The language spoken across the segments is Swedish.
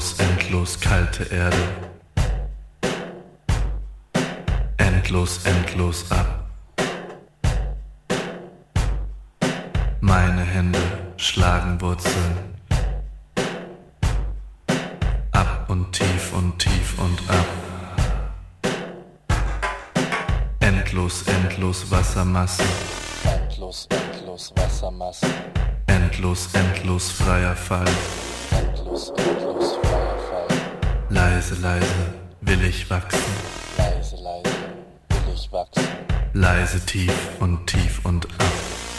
Endlos, endlos kalte Erde. Endlos, endlos ab. Meine Hände schlagen Wurzeln. Ab und tief und tief und ab. Endlos, endlos Wassermassen. Endlos, endlos Wassermassen. Endlos, endlos freier Fall. Endlos, endlos freier Fall. Leise, leise will ich wachsen. Leise, leise will ich wachsen. Leise tief und tief und ab.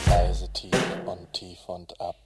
Leise tief und tief und ab.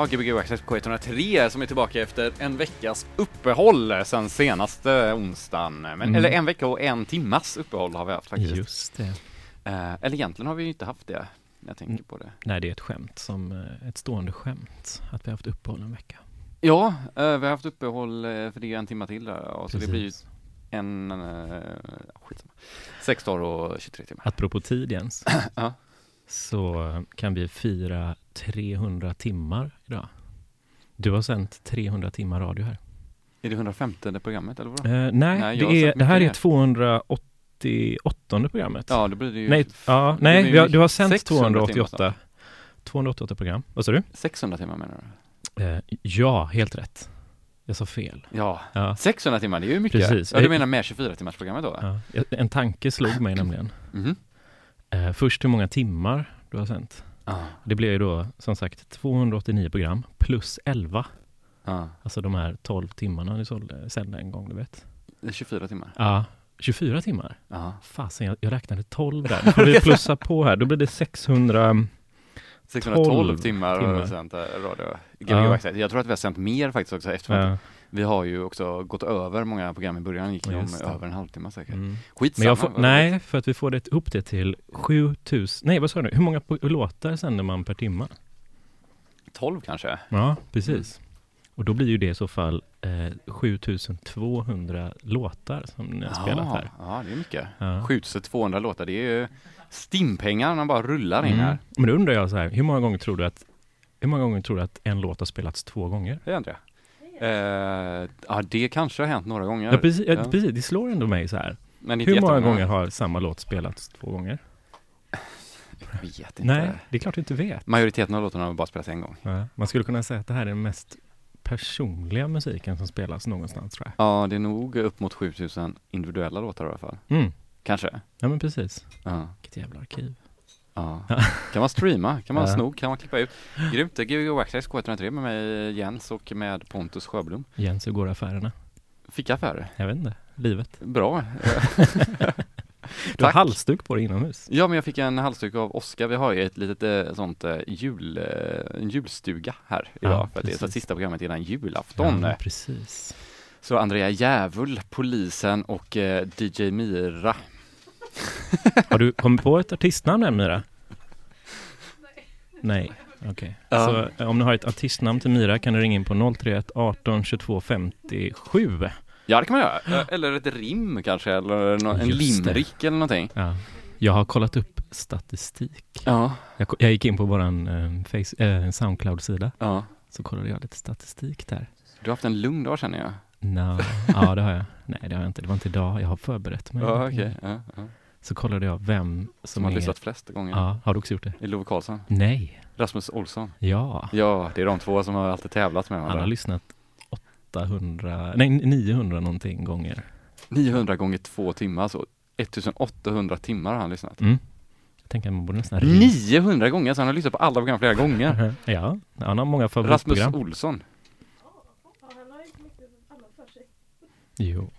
Ja, Gbg Access K103 som är tillbaka efter en veckas uppehåll sen senaste onsdagen. Men, Mm. Eller en vecka och en timmas uppehåll har vi haft faktiskt. Just det. Eh, eller egentligen har vi ju inte haft det, jag tänker Mm. på det. Nej, det är ett skämt, som eh, ett stående skämt, att vi har haft uppehåll en vecka. Ja, eh, vi har haft uppehåll eh, för det är en timma till där, så det blir ju Precis. en, skitsamma. Sex dagar och 23 timmar. Apropå tid Jens, Ja. Så kan vi fira 300 timmar idag. Du har sänt 300 timmar radio här. Är det 150 programmet eller vadå? Eh, nej, Nej, det, är, det här är mer. 288 programmet. Ja, då blir det ju nej, ja, nej vi har, ju du har sänt 600 timmar 288, 288 program. Vad sa du? 600 timmar menar du? Eh, ja, helt rätt. Jag sa fel. Ja, Ja. 600 timmar, det är ju mycket. Precis. Ja, du menar med 24 timmars programmet då? Ja. En tanke slog mig nämligen. Mhm. Eh, först hur många timmar du har sänt. Ja. Det blir ju då som sagt 289 program plus 11. Ja. Alltså de här 12 timmarna du sålde, sände en gång, du vet. Det är 24 timmar. Ja, 24 timmar. Ja. Fasen, jag, jag räknade 12 där. Då får vi plussa på här. Då blir det 600. 612 12 timmar, har timmar. vi sänt eh, radio. Gbg Ja. Jag tror att vi har sänt mer faktiskt också eftersom att Ja, vi har ju också gått över många program i början, gick det. över en halvtimme säkert. mm. Skitsamma. Men jag får, nej, för att vi får det upp det till 7000. Nej, vad sa du? Hur många låtar sänder man per timme? roligt. 12 kanske? Ja, precis. Och då blir ju det i så fall eh, 7200 låtar som ni har spelat här. Ja, det är mycket. Ja. 7200 låtar, det är ju stimpengar när bara rullar in Mm. här. Men då undrar jag så här, hur många gånger tror du att hur många gånger tror du att en låt har spelats två gånger? Det Andrea. Eh, ja, det kanske har hänt några gånger. Ja, precis, ja. Precis, det slår ändå mig så här. Men Hur många gånger har samma låt spelats två gånger? Jag vet inte. Nej, det är klart du inte vet. Majoriteten av låtarna har bara spelats en gång. Ja, man skulle kunna säga att det här är den mest personliga musiken som spelas någonstans tror Ja, det är nog upp mot 7000 individuella låtar i alla fall. jag. Mm. Kanske. Ja men precis. Ja. Vilket jävla arkiv. Ja. Kan man streama? Kan man Ja. sno? Kan man klippa ut? Grymt. Gbg Access K103 med mig Jens och med Pontus Sjöblom. Jens, hur går affärerna? Fick affärer. Jag vet inte. Livet. Bra. Du har Tack. halsduk på dig inomhus. Ja, men jag fick en halsduk av Oskar. Vi har ju ett litet eh, sånt eh, jul, eh, en julstuga här idag. Ja, för att det är så sista programmet innan julafton. Ja, precis. Så Andrea Djävul, Polisen och DJ Mira. Har du kommit på ett artistnamn än Mira? Nej. Okej. Ja. Så eh, om ni har ett artistnamn till Mira kan du ringa in på 031 18 22 57. Ja, det kan man göra. Eh, Eller ett rim kanske, eller en limerick eller någonting. Ja. Jag har kollat upp statistik. Ja, Jag, jag gick in på våran eh, eh, Soundcloud-sida. ja. Så kollade jag lite statistik där. Du har haft en lugn dag känner jag. Nå, ja det har jag. Nej det har jag inte. Det var inte idag. Jag har förberett mig. Ja, okej. Ja, ja. Så kollade jag vem Som som har är... lyssnat flest gånger. Ja, har du också gjort det? I Love Karlsson. Nej. Rasmus Olsson. Ja. Ja, det är de två som har alltid tävlat med Han varandra. har lyssnat 800, nej 900 någonting gånger. 900 gånger två timmar, så 1800 timmar har han lyssnat. Mm. Jag tänker att man borde nästan ringa. 900 gånger, så han har lyssnat på alla program flera gånger. Ja, han har många Rasmus favoritprogram. Olsson. Jo.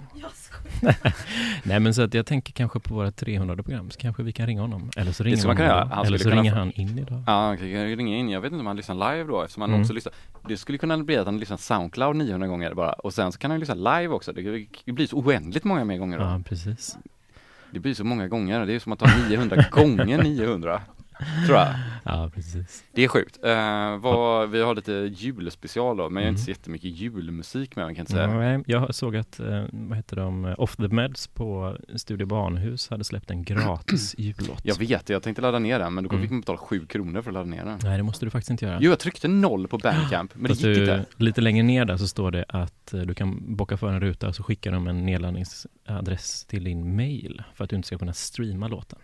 Nej men så att jag tänker kanske på våra 300 program så kanske vi kan ringa honom. Eller så ringer, man göra. Han Eller så ringer han in idag. Ja, han kan ringa in. Jag vet inte om han lyssnar live då eftersom han Mm. också lyssnar. Det skulle kunna bli att han lyssnar Soundcloud 900 gånger bara och sen så kan han lyssna live också. Det det blir så oändligt många mer gånger då. Ja, precis. Det blir så många gånger. Det är som att ta 900 gånger 900. Tror jag. Ja, precis. Det är sjukt. Uh, vad, vi har lite julspecial då, men jag har inte Mm. så jättemycket julmusik med mig kan jag inte säga. Nej, jag såg att, eh, vad heter de, eh, Off the Meds på Studio Barnhus hade släppt en gratis jullåt. Jag vet jag tänkte ladda ner den men då Mm. fick man betala 7 kronor för att ladda ner den. Nej, det måste du faktiskt inte göra. Jo, jag tryckte noll på Bandcamp, men det Fast gick du, inte. Lite längre ner där så står det att eh, du kan bocka för en ruta och så skickar de en nedladdningsadress till din mail för att du inte ska kunna streama låten.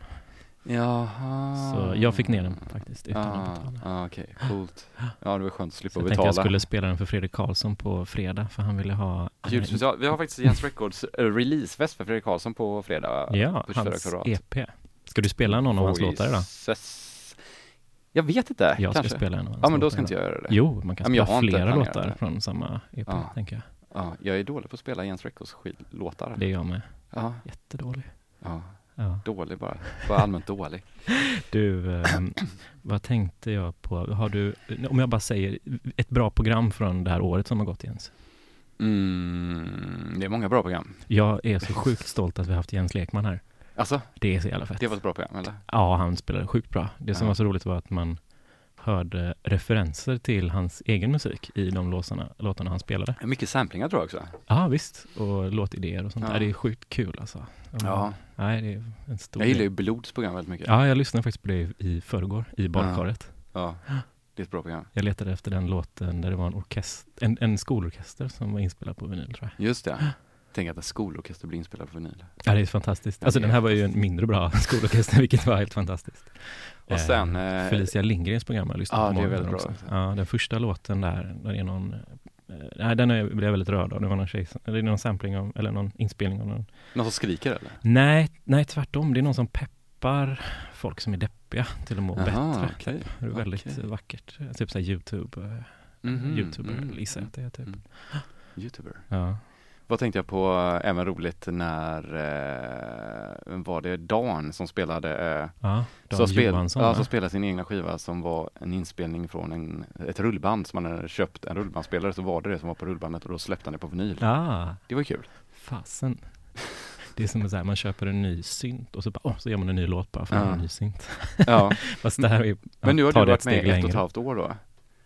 Jaha. Så jag fick ner den faktiskt utan Ah, att betala. ah, Okej, coolt. Ja, det var skönt att Så slippa jag tänkte betala. jag skulle spela den för Fredrik Karlsson på fredag för han ville ha Julspecial. Vi har faktiskt Jens Records eh, releasefest för Fredrik Karlsson på fredag. Ja, på 24 hans kvadrat. EP. Ska du spela någon av hans låtar idag? Jag vet inte, Jag ska kanske. spela en av hans Ja, men då låtar ska inte jag göra det. Jo, man kan Ja, jag spela flera låtar från samma EP, Ja. tänker jag. Ja, jag är dålig på att spela Jens Records skitlåtar. Det är jag med. Ja, Jättedålig. ja. Ja. Dålig bara. Bara allmänt dålig. Du, ehm, vad tänkte jag på? Har du, om jag bara säger ett bra program från det här året som har gått Jens. Mm, det är många bra program. Jag är så sjukt stolt att vi har haft Jens Lekman här. Alltså, Det är så jävla fett. det var ett bra program eller? Ja, han spelade sjukt bra. Det som Ja. var så roligt var att man hörde referenser till hans egen musik i de låtarna, låtarna han spelade. Mycket samplingar tror jag också. Ja, visst. Och låtidéer och sånt Ja. där. Det är sjukt kul alltså. Ja. Nej, det är en stor Jag gillar ju. Blods program väldigt mycket. Ja, jag lyssnade faktiskt på det i förrgår i badkaret. Ja, det är ett bra program. Jag letade efter den låten där det var en, orkester, en, en skolorkester som var inspelad på vinyl tror jag. Just det. Tänk att en skolorkester blir inspelad på vinyl. Ja, det är fantastiskt. Alltså den är här var ju en mindre bra skolorkester, vilket var helt fantastiskt. Och sen... Eh, Eh, Felicia Lindgrens program har jag lyssnat Ja, på det är morgonen väldigt bra också. Ja, den första låten där, där är någon eh, Nej, den är, blev jag väldigt rörd av. Det var någon tjej, det är någon sampling av, eller någon inspelning av någon. någon som skriker eller? Nej, nej tvärtom. Det är någon som peppar folk som är deppiga till att må Jaha, bättre. okej. Det är väldigt Okej. vackert. Typ såhär Youtube, eh, Mhm, Youtuber mm, gissar jag att det är typ. mm. Youtuber. Ja. Vad tänkte jag på, eh, även roligt när, eh, var det Dan som spelade, eh, Ja, Dan som, spel, Johansson. ja, som spelade sin egna skiva som var en inspelning från en, ett rullband som man hade köpt, en rullbandspelare, så var det det som var på rullbandet och då släppte han det på vinyl. ah, Det var kul. fasen. Det är som här, man köper en ny synt och så bara, åh, så gör man en ny låt bara för att Ja. en ny synt. Ja. Fast det här är Men nu har du varit med i ett och ett halvt år då?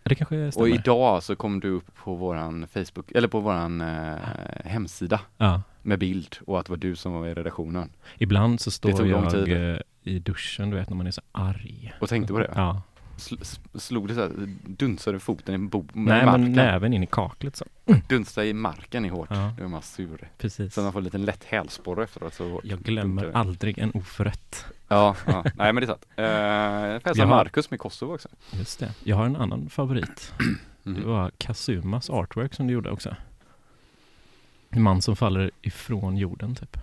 Det kanske Och stämmer. idag så kom du upp på våran Facebook, eller på våran eh, hemsida Ja. med bild och att det var du som var i redaktionen. Ibland så står jag tid. eh, i duschen, du vet när man är så arg. Och tänkte på det? Ja. Slog det så här, dunsade foten i, bo- i Nej, marken? men näven in i kaklet så. Dunstade i marken i hårt. Ja. Då är man sur. Precis. Så man får en liten lätt hälsporre efteråt. Så Jag glömmer dunkar aldrig en oförrätt. Ja, ja, nej men det är sant. Eh, Jag får hälsa Jag har- Marcus med Kosovo också. Just det. Jag har en annan favorit. Det Mhm. var Kazumas artwork som du gjorde också. En man som faller ifrån jorden typ.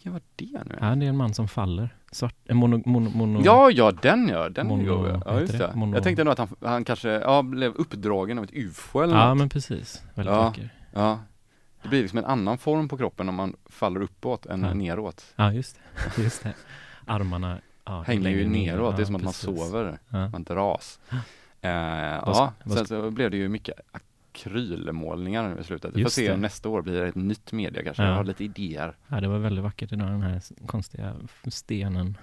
Vilken var det nu? Ja, det är en man som faller. Svart, en mono, mono, mono Ja, ja, den ja, den Mono- går Ja, just det. Mono- Jag tänkte nog att han, han kanske, ja, blev uppdragen av ett ufo eller Ja, något. men precis. Väldigt Ja. vacker. Ja. Det blir liksom en annan form på kroppen om man faller uppåt än Ja. neråt. Ja, just det. Just det. Armarna ja, Hänger ju neråt, det är som att man precis. sover. Man dras. Eh, ja, sen så blev det ju mycket akrylmålningar i slutet. Vi får se det. om nästa år blir det ett nytt media kanske. Ja. Jag har lite idéer. ja, det var väldigt vackert idag, den här konstiga stenen.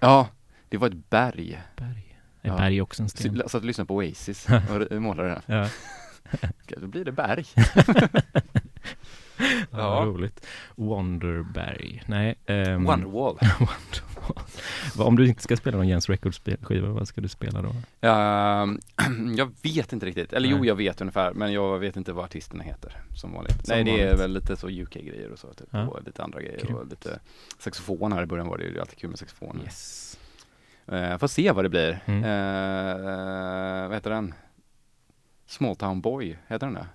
Ja, det var ett berg. Berg. Är Ja. berg också en sten? Så, så att lyssna på Oasis och målade den. Ja, Då blir det berg. ja. Ja. roligt. Wonderberg. Nej. ehm, Wonderwall. Om du inte ska spela någon Jens Records-skiva, vad ska du spela då? Ehm, jag vet inte riktigt, eller jo Nej. jag vet ungefär men jag vet inte vad artisterna heter som vanligt. Som Nej det är vanligt. väl lite så UK-grejer och så typ, Ja. och lite andra grejer och Grymt. lite saxofon här i början var det ju alltid kul med saxofon. Yes. Uh, får se vad det blir. Mm. Eh, vad heter den? Small Town Boy, heter den det?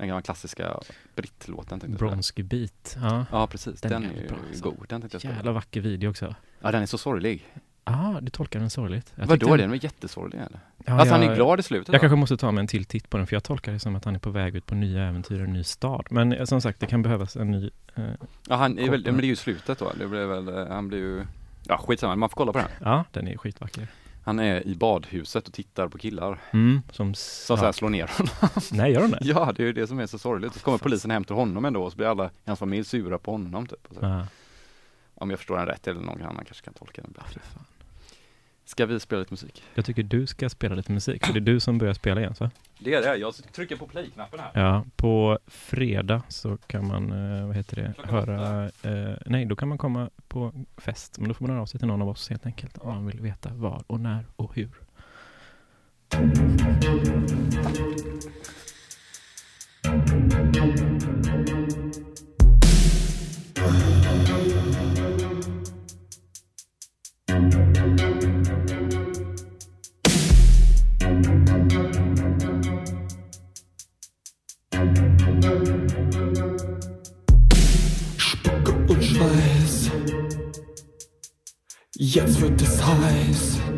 Den gamla klassiska brittlåten. Bronsky Beat. Ja. Ja precis, Den den, är är ju bra, alltså. god. Den tänkte jag spela. Jävla vacker video också. Ja den är så sorglig. Ja, ah, du tolkar den sorgligt. Jag Vadå, tyckte- den var jättesorglig eller? Ja, han jag- är glad i slutet Jag va? kanske måste ta mig en till titt på den för jag tolkar det som att han är på väg ut på nya äventyr och en ny stad. Men eh, som sagt, det kan behövas en ny... Eh, Ja han är väl, men det är ju slutet då. Det blev väl, eh, han blir ju Ja skitsamma, man får kolla på den. ja, den är skitvacker. Han är i badhuset och tittar på killar Mm, som... som så här slår ner honom. Nej, gör den det? Ja det är ju det som är så sorgligt. Så kommer polisen hem till honom ändå och så blir alla i hans familj sura på honom typ. Om jag förstår den rätt eller någon annan kanske kan tolka den bättre. Ska vi spela lite musik? Jag tycker du ska spela lite musik, för det är du som börjar spela igen, så? Det är det, jag trycker på play-knappen här. Ja, på fredag så kan man, eh, vad heter det, Klockan höra... Eh, nej, då kan man komma på fest, men då får man höra av sig till någon av oss helt enkelt. Om man vill veta var och när och hur. Spucke Jetzt wird es heiß.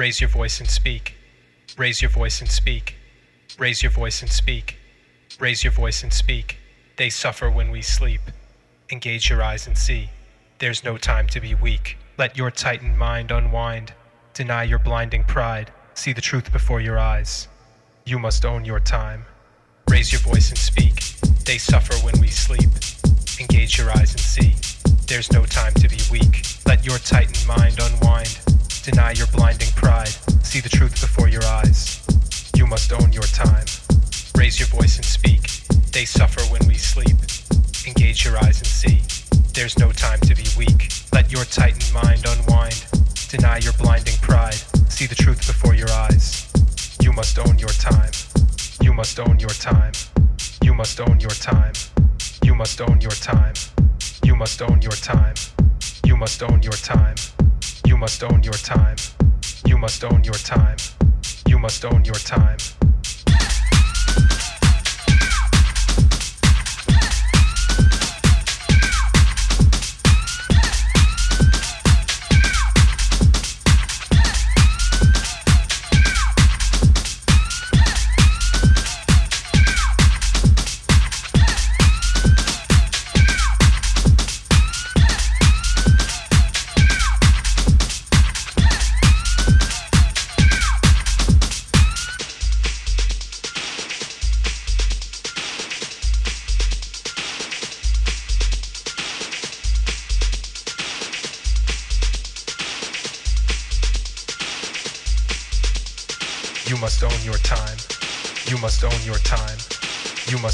Raise your voice and speak. Raise your voice and speak. Raise your voice and speak. Raise your voice and speak. They suffer when we sleep. Engage your eyes and see. There's no time to be weak. Let your tightened mind unwind. Deny your blinding pride. See the truth before your eyes. You must own your time. Raise your voice and speak. They suffer when we sleep. Engage your eyes and see. There's no time to be weak. Let your tightened mind unwind. Deny your blinding pride. See the truth before your eyes. You must own your time. Raise your voice and speak. They suffer when we sleep. Engage your eyes and see. There's no time to be weak. Let your tightened mind unwind. Deny your blinding pride. See the truth before your eyes. You must own your time. You must own your time. You must own your time. You must own your time. You must own your time. You must own your time. You must own your time. You must own your time. You must own your time.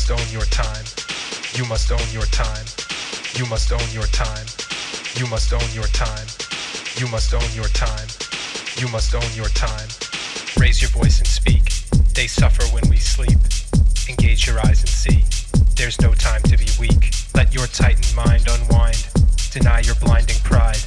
Must own your time. You must own your time. You must own your time. You must own your time. You must own your time. You must own your time. Raise your voice and speak. They suffer when we sleep. Engage your eyes and see. There's no time to be weak. Let your tightened mind unwind. Deny your blinding pride.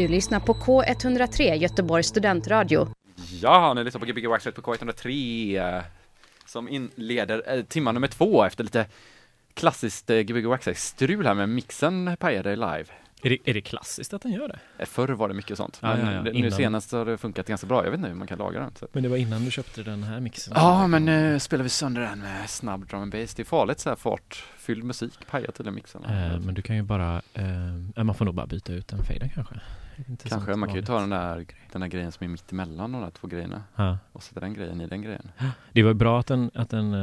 Du lyssnar på K103 Göteborgs studentradio. Ja, ni lyssnar på Gbg Waxret på K103 eh, som inleder eh, timma nummer två efter lite klassiskt eh, Gbg Waxret-strul här med mixen pajade live. Är det, är det klassiskt att den gör det? Eh, Förr var det mycket sånt, Ja, ja, ja, det- nu innan. senast har det funkat ganska bra. Jag vet inte hur man kan laga den. Så. Men det var innan du köpte den här mixen? Ja, men nu spelar vi sönder den med snabb drum and bass. Det är farligt så här fartfylld musik, pajar tydligen mixen. Eh, men du kan ju bara, eh, man får nog bara byta ut den faden kanske? Kanske, man kan ju ta den där, den där grejen som är mitt emellan de där två grejerna Ja. och sätta den grejen i den grejen. Det var bra att den, att den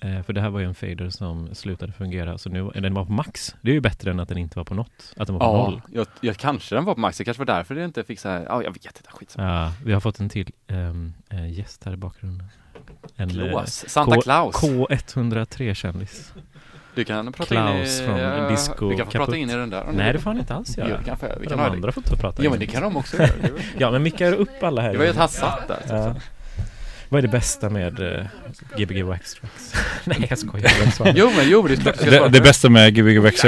eh, för det här var ju en fader som slutade fungera, så nu, den var på max. Det är ju bättre än att den inte var på något, att den var på Ja, noll. jag, jag, kanske den var på max, det kanske var därför det inte fick så här, ja jag vet inte, skitsamma. Ja, vi har fått en till eh, gäst här i bakgrunden. En, eh, Claus, Santa K- Claus. K103-kändis. Du kan prata Klaus in i, från ja, Disco Du kan få prata in i den där. Nej, det får han inte alls Jo, göra. det kan, vi De kan ha det. andra får inte prata Ja in. men det kan de också göra. Ja, men mickar upp alla här. Det var ju att han satt där. Ja. Vad är det bästa med uh, Gbg Wax? Nej, jag skojar. Jo men jo, det är klart du ska svara Det, det bästa med Gbg Wax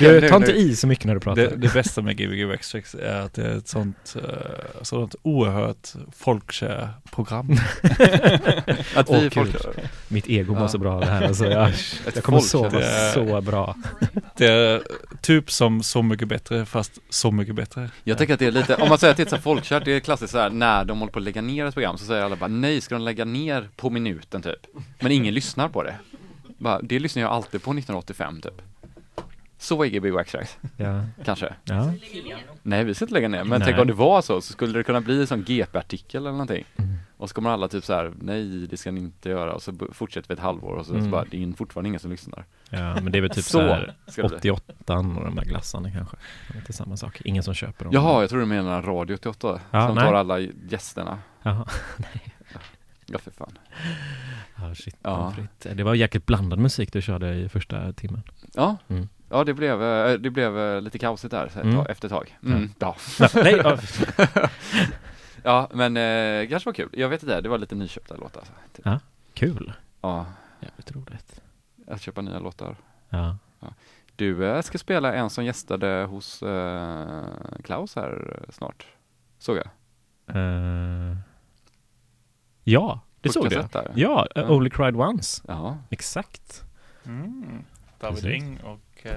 Du, nu, ta inte i så mycket när du pratar. det, det bästa med Gbg Wax är att det är ett sånt, uh, sånt oerhört folkkär program. Att vi kul. folk... Mitt ego mår så bra av det här. Alltså, jag, jag kommer sova det- så bra. Det är typ som Så mycket bättre fast Så mycket bättre. Jag tänker att det är lite, om man säger att det är ett folkkärt, det är klassiskt så här när de håller på att lägga ner ett program så säger alla bara nej, ska de lägga ner på minuten typ? Men ingen lyssnar på det. Bara, det lyssnar jag alltid på 1985 typ. Så är Gbg Waxtrax, Ja. kanske. Ja. Nej, vi ska inte lägga ner. Men Nej. tänk om det var så, så skulle det kunna bli en sån GP-artikel eller någonting. Mm. Och så kommer alla typ så här, nej det ska ni inte göra. Och så fortsätter vi ett halvår och så, Mm. så bara, det är fortfarande ingen som lyssnar. ja, men det är väl typ Så så här ska det bli. 88 och de där glassarna kanske. Det är inte samma sak. Ingen som köper dem. Jaha, jag tror du menar Radio 88. Ja, som nej. tar alla gästerna. Jaha. Ja, för fan. Ja, shit. Ja. frites. Det var jäkligt blandad musik du körde i första timmen. Ja, Mm. ja det blev, eh, det blev eh, lite kaosigt där Mm. efter ett tag. Mm. Ja. Nej, ja. ja, men eh, kanske var kul. Jag vet inte, det var lite nyköpta låtar. Alltså. Typ. Ja. Kul. Ja, Jävligt roligt. att köpa nya låtar. Ja. Du eh, ska spela en som gästade hos eh, Klaus här snart. Såg jag. Eh, ja, det På såg du. där. Ja, Ja. uh, Only Cried Once. Ja, Exakt. Mm. David. Ring och uh,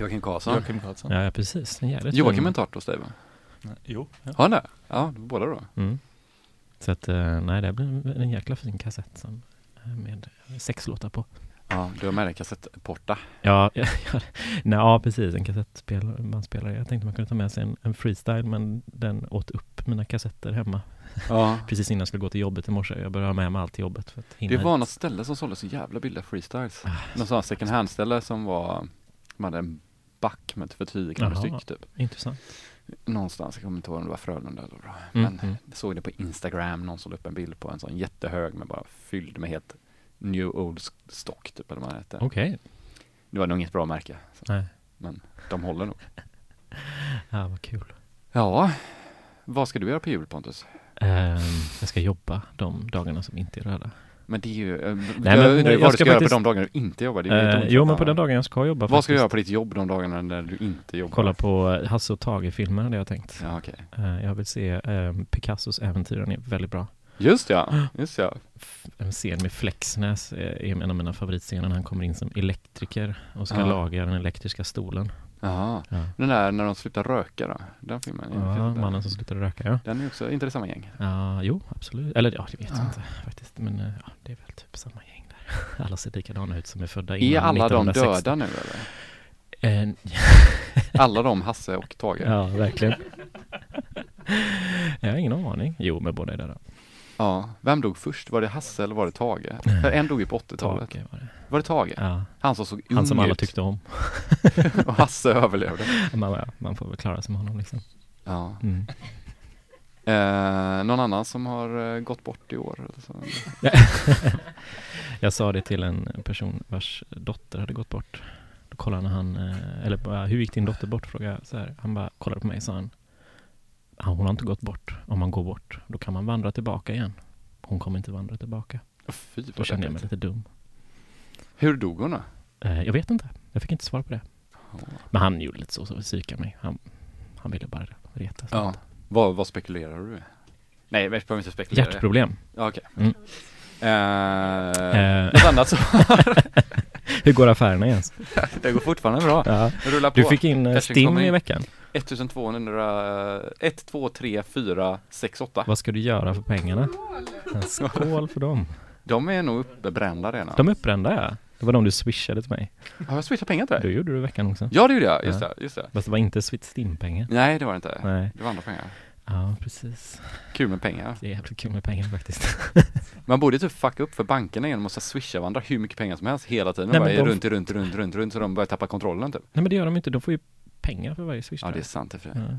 Joakim Karlsson. Joakim Karlsson. Ja, precis. Joakim är en tart hos dig va? Nej, Jo. Ja. Har han det? Ja, båda då. Mm. Så att, eh, nej, det blir en jäkla fin kassett som, eh, med sex låtar på. Ja, du har med dig kassettporta. Ja, ja, ja, nej, ja precis. En kassettbandspelare. Jag tänkte man kunde ta med sig en, en freestyle, men den åt upp mina kassetter hemma. Ja. Precis innan jag skulle gå till jobbet i morse. Jag började ha med mig allt till jobbet för att hinna Det var hit. något ställe som sålde så jävla billiga freestyles. Ah. Någon sån här second hand ställe som var, de hade en back med för 10 kronor styck typ. Intressant. Någonstans, jag kommer inte ihåg om det var Frölunda eller bra. Mm, Men mm. jag såg det på Instagram, någon som la upp en bild på en sån jättehög med bara fylld med helt new old stock typ eller vad det hette. Okej. Det var nog inget bra märke. Så. Men de håller nog. Ja, vad kul. Ja, vad ska du göra på jul Pontus? Ehm, jag ska jobba de dagarna som inte är röda. Men det är ju, eh, men jag undrar ju jag vad du ska ska göra faktiskt- på de dagarna du inte jobbar. Det är Eh, jo, men på den dagen jag ska jobba Vad ska du faktiskt. göra på ditt jobb de dagarna när du inte jobbar? Kolla på eh, Hasse och Tage-filmer hade jag tänkt. Ja, okej. Eh, jag vill se eh, Picassos äventyr, den är väldigt bra. Just ja, just ja. En scen med Flexnäs eh, är en av mina favoritscener. Han kommer in som elektriker och ska Ja. laga den elektriska stolen. Jaha. Ja, Den där när de slutar röka då? Den filmen? är ja mannen som slutade röka, ja. Den är också, inte det samma gäng? Ja, jo, absolut. Eller ja, det vet jag inte faktiskt. Men eh, ja, det är väl typ samma gäng där. Alla ser likadana ut som är födda Är innan alla de 1960. döda nu eller? Alla de, Hasse och Tage? ja, verkligen. jag har ingen aning. Jo, men båda är döda. Ja. Vem dog först? Var det Hasse eller var det Tage? En dog ju på 80-talet. Tage var det. Var det Tage? Ja, Han som såg ung han som alla ut tyckte om. och Hasse överlevde. Man, man får väl klara sig med honom liksom. Ja. Mm. Eh, någon annan som har eh, gått bort i år? Eller så? jag sa det till en person vars dotter hade gått bort. Då kollade han, eh, eller bara, hur gick din dotter bort? Frågade jag så här. Han bara kollade på mig och sa han, "Ja, hon har inte gått bort. Om man går bort, då kan man vandra tillbaka igen. Hon kommer inte vandra tillbaka. Fy Då vad kände jag mig lite dum. Hur dog hon då? Eh, jag vet inte. Jag fick inte svar på det. Men han gjorde lite så, så psykade mig. Han, han ville bara retas. Ja. Vad, vad spekulerar du? Nej, vi behöver inte spekulera. Hjärtproblem. Ja, okej. Mm. Eh, Eh. Något annat så? Hur går affärerna Jens? det går fortfarande bra. Ja. Det rullar på. Du fick in eh, Cashen STIM in. i veckan. 1200, 1, 2, 3, 4, 6, 8. Vad ska du göra för pengarna? En skål för dem. De är nog uppbrända redan. De är uppbrända ja. Det var de du swishade till mig. Har jag swishat pengar till Det dig? gjorde du i veckan också. Ja, det gjorde jag. Just Ja. det, just det. Fast det var inte STIM-pengar. Nej, det var det inte. Nej. Det var andra pengar. Ja, precis. Kul med pengar. Det är jävligt kul med pengar faktiskt. Man borde typ fucka upp för bankerna genom att så swisha varandra hur mycket pengar som helst hela tiden. Nej, bara är de- runt, runt, runt, runt, runt, så de börjar tappa kontrollen typ. Nej men det gör de inte. De får ju pengar för varje swish. Ja, det är sant i och för sig. Ja.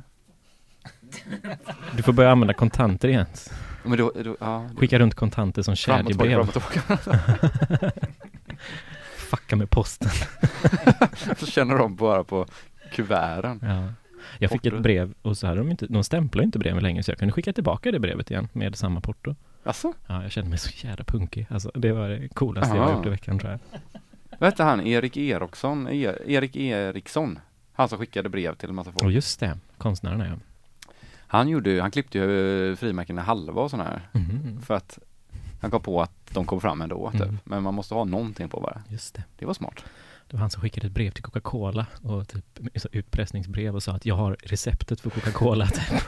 Du får börja använda kontanter igen. Men då, då ja. Skicka runt kontanter som kedjebrev. Fucka med posten. Så känner de bara på kuverten. Ja. Jag fick ett brev och så hade de inte, de stämplar inte breven längre så jag kunde skicka tillbaka det brevet igen med samma porto. Alltså, Ja, jag kände mig så jävla punkig. Alltså det var det coolaste jag Aha. har gjort i veckan tror jag. vad hette han? Erik Eriksson? E- Erik Eriksson? Han som skickade brev till en massa folk. Och just det, konstnären är jag. Han gjorde han klippte ju frimärken i halva och sådana här. Mhm. För att han kom på att de kom fram ändå typ. Mm. Men man måste ha någonting på bara. Just det. Det var smart. Det var han som skickade ett brev till Coca-Cola och typ utpressningsbrev och sa att jag har receptet för Coca-Cola. Typ.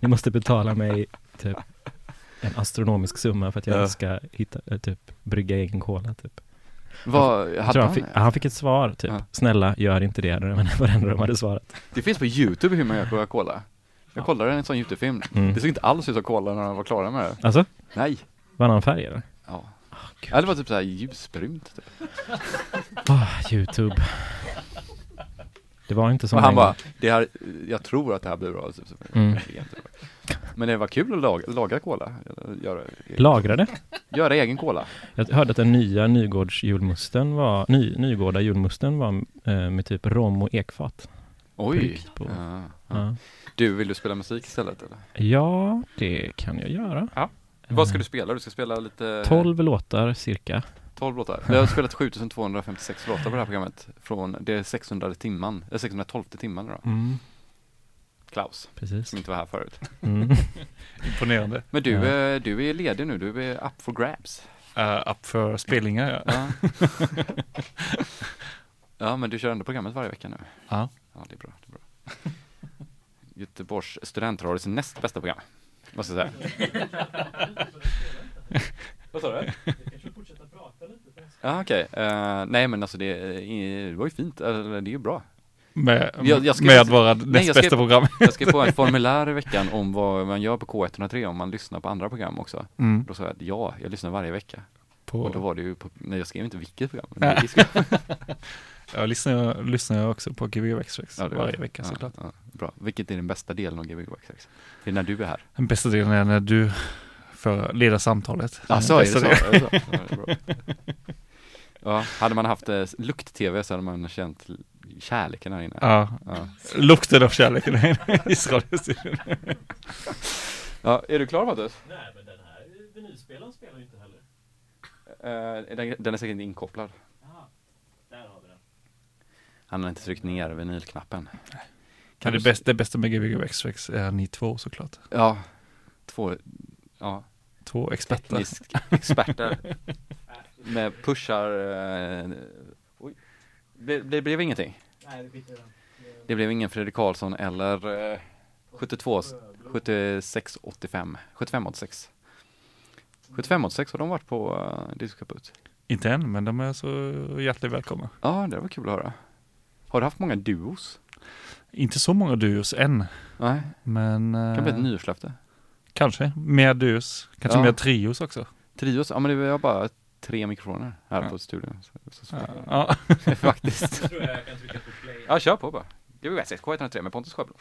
Ni måste betala mig typ en astronomisk summa för att jag Ja. ska hitta, eh, typ brygga egen cola typ. Vad, hade han, han, fick, han fick ett svar typ, Ja. snälla gör inte det, men det var det enda de hade svarat. Det finns på Youtube hur man gör Coca-Cola. Jag kollade en sån Youtube-film. Mm. Det såg inte alls ut som Cola när de var klara med det. Alltså, Nej. var han färg eller? Ja. gud. Ja, det var typ såhär ljusbrunt. Typ. Ah, Youtube. Det var inte som Och han bara, det här, jag tror att det här blir bra. Typ. så- Mm. Men det var kul att laga, laga cola. Göra, Lagrade? göra egen cola. Jag hörde att den nya Nygårds julmusten var, ny, Nygårda julmusten var eh, med typ rom och ekfat. Oj. På. Ja. Ja. Du, vill du spela musik istället eller? ja, det kan jag göra. Ja. Vad ska du spela? Du ska spela lite... 12 låtar cirka. 12 låtar. Vi har spelat 7256 låtar på det här programmet. Från, det är 600 timman, eller 612 timman då. Mm, Klaus, precis. som inte var här förut. Mm. Imponerande. Men du, Ja. eh, du är ledig nu, du är up for grabs. Uh, upp för spelningar ja. Ja. ja, men du kör ändå programmet varje vecka nu. Ja. Ja, det är bra. Det är bra. Göteborgs studentradios näst bästa program, måste jag säga. Vad sa du? Ja, okej. Eh, nej, men alltså det, det var ju fint, eller det är ju bra. Med, Jag- jag ska- med våra Nej, näst jag ska- bästa program. Jag skrev på en formulär i veckan om vad man gör på K103 om man lyssnar på andra program också. Mm. Då sa jag att ja, jag lyssnar varje vecka. På, Och då var det ju på, nej jag skrev inte vilket program. Men jag lyssnar, lyssnar jag också på Gbg Extrax Ja, varje det. vecka ja, såklart. Ja, bra. Vilket är den bästa delen av Gbg Waxx? Det är när du är här. Den bästa delen är när du för leder samtalet. Ja, så är det så. Är det så? Ja, det är bra. Ja, hade man haft eh, lukt-tv så hade man känt kärleken här inne. Ja, Ja. lukten av kärleken i radiostudion. ja, är du klar Mattias? Nej, men den här vinylspelaren spelar ju inte heller. Eh, den, den är säkert inte inkopplad. Där har vi den. Han har inte tryckt ner vinylknappen. Kan det, bästa, det bästa med Gbg Extrax är ni två såklart. Ja, två, ja, Två experter. teknisk experter. Med pushar, eh, oj, det, det blev ingenting. Nej, det blev ingen Fredrik Karlsson eller eh, 72, 76, 85, 75, 86. 75, 86 har de varit på uh, Disco Kaput. Inte än, men de är så hjärtligt välkomna. Ja, det var kul att höra. Har du haft många duos? Inte så många duos än, Nej, men kan bli ett eh, nyårslöfte. kanske mer duos. Kanske Ja. mer trios också. Trios, ja men det var bara tre mikrofoner här Ja. på studion. Så, så, så. Ja. Faktiskt. tror jag kan trycka på play. Ja, kör på bara. Det var West K103 med Pontus Sjöblom.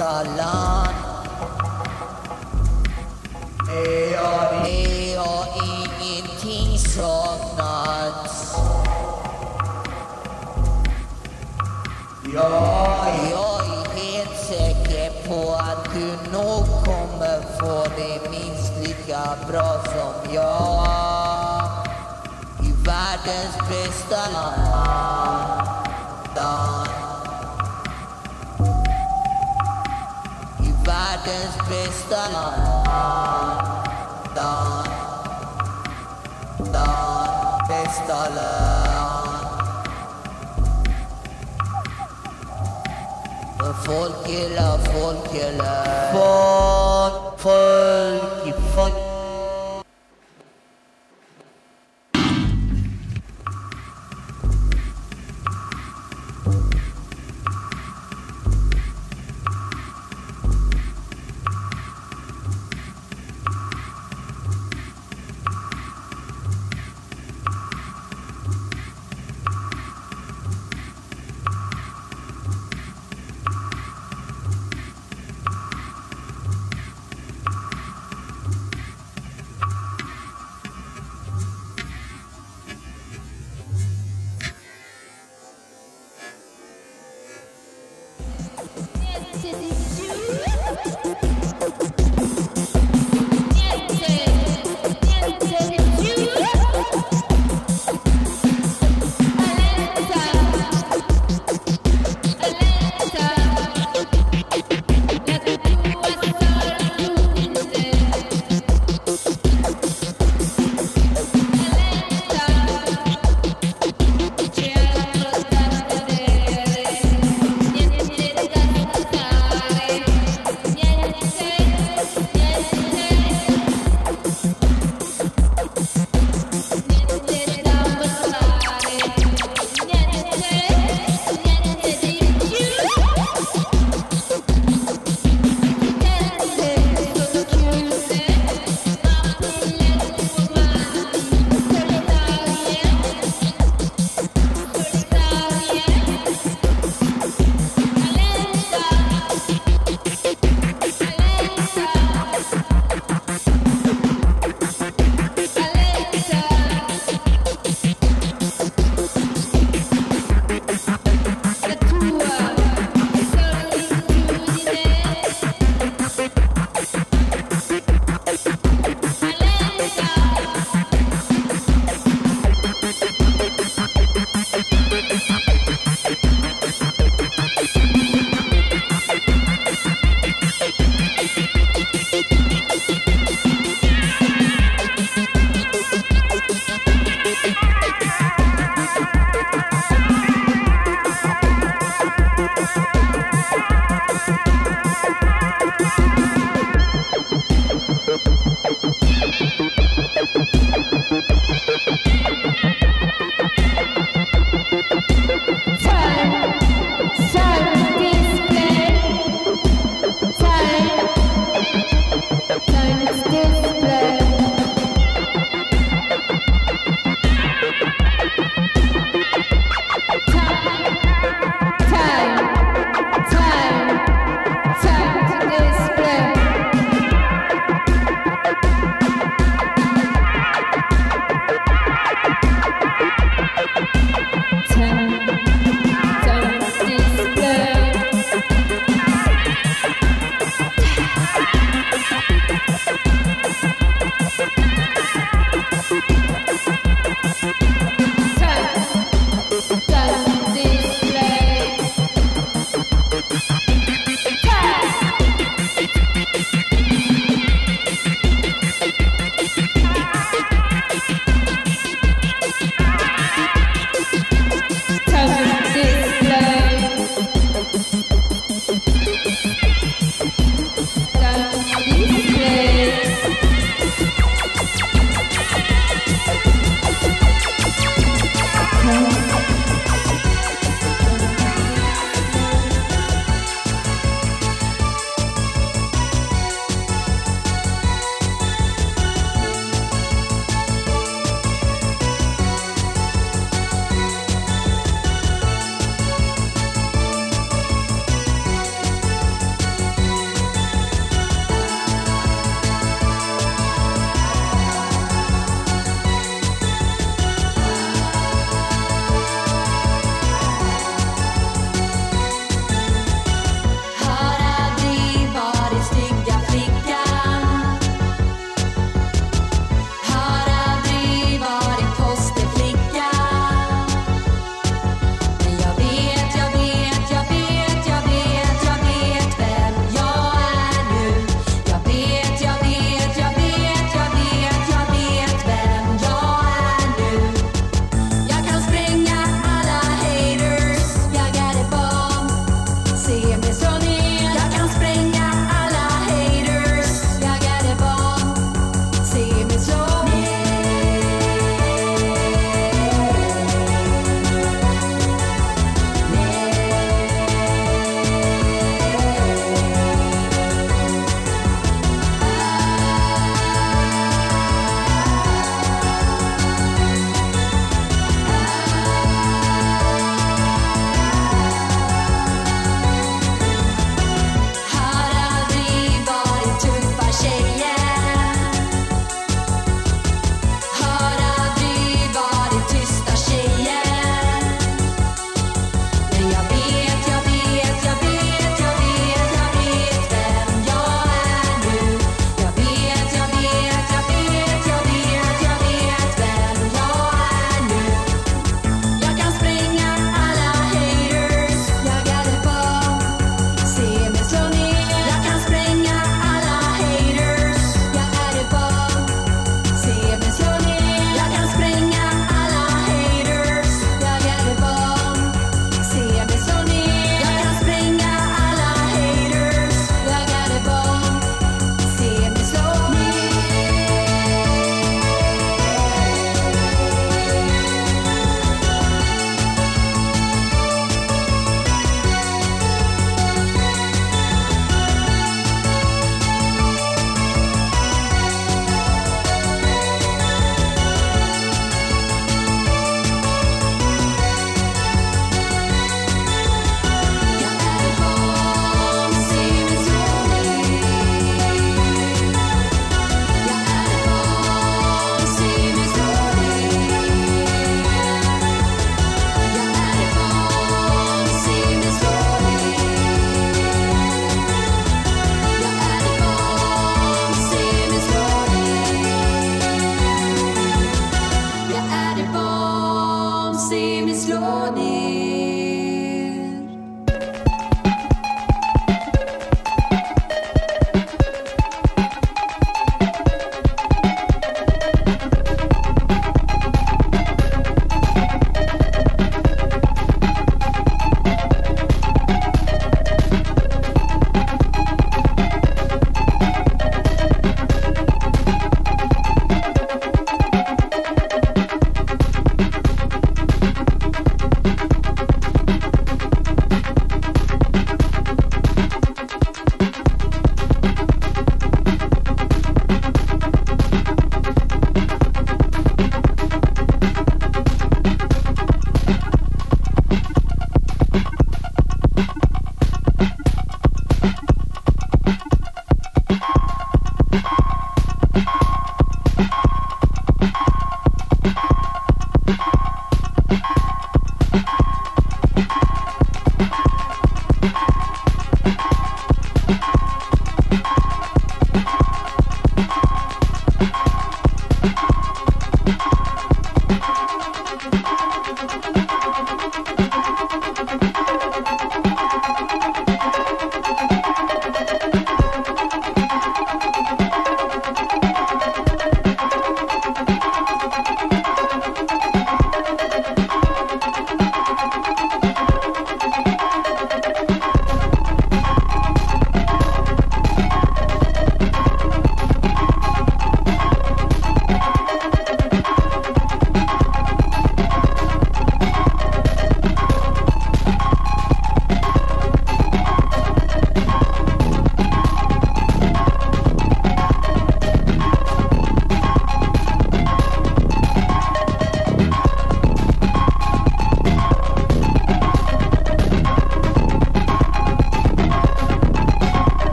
Bästa land. Är jag, är jag ingenting saknat? Ja, jag är helt säker på att du nog kommer få det minst lika bra som jag. I världens bästa land. Världens bästa land. Bästa land. För folk gillar, folk gillar. Folk,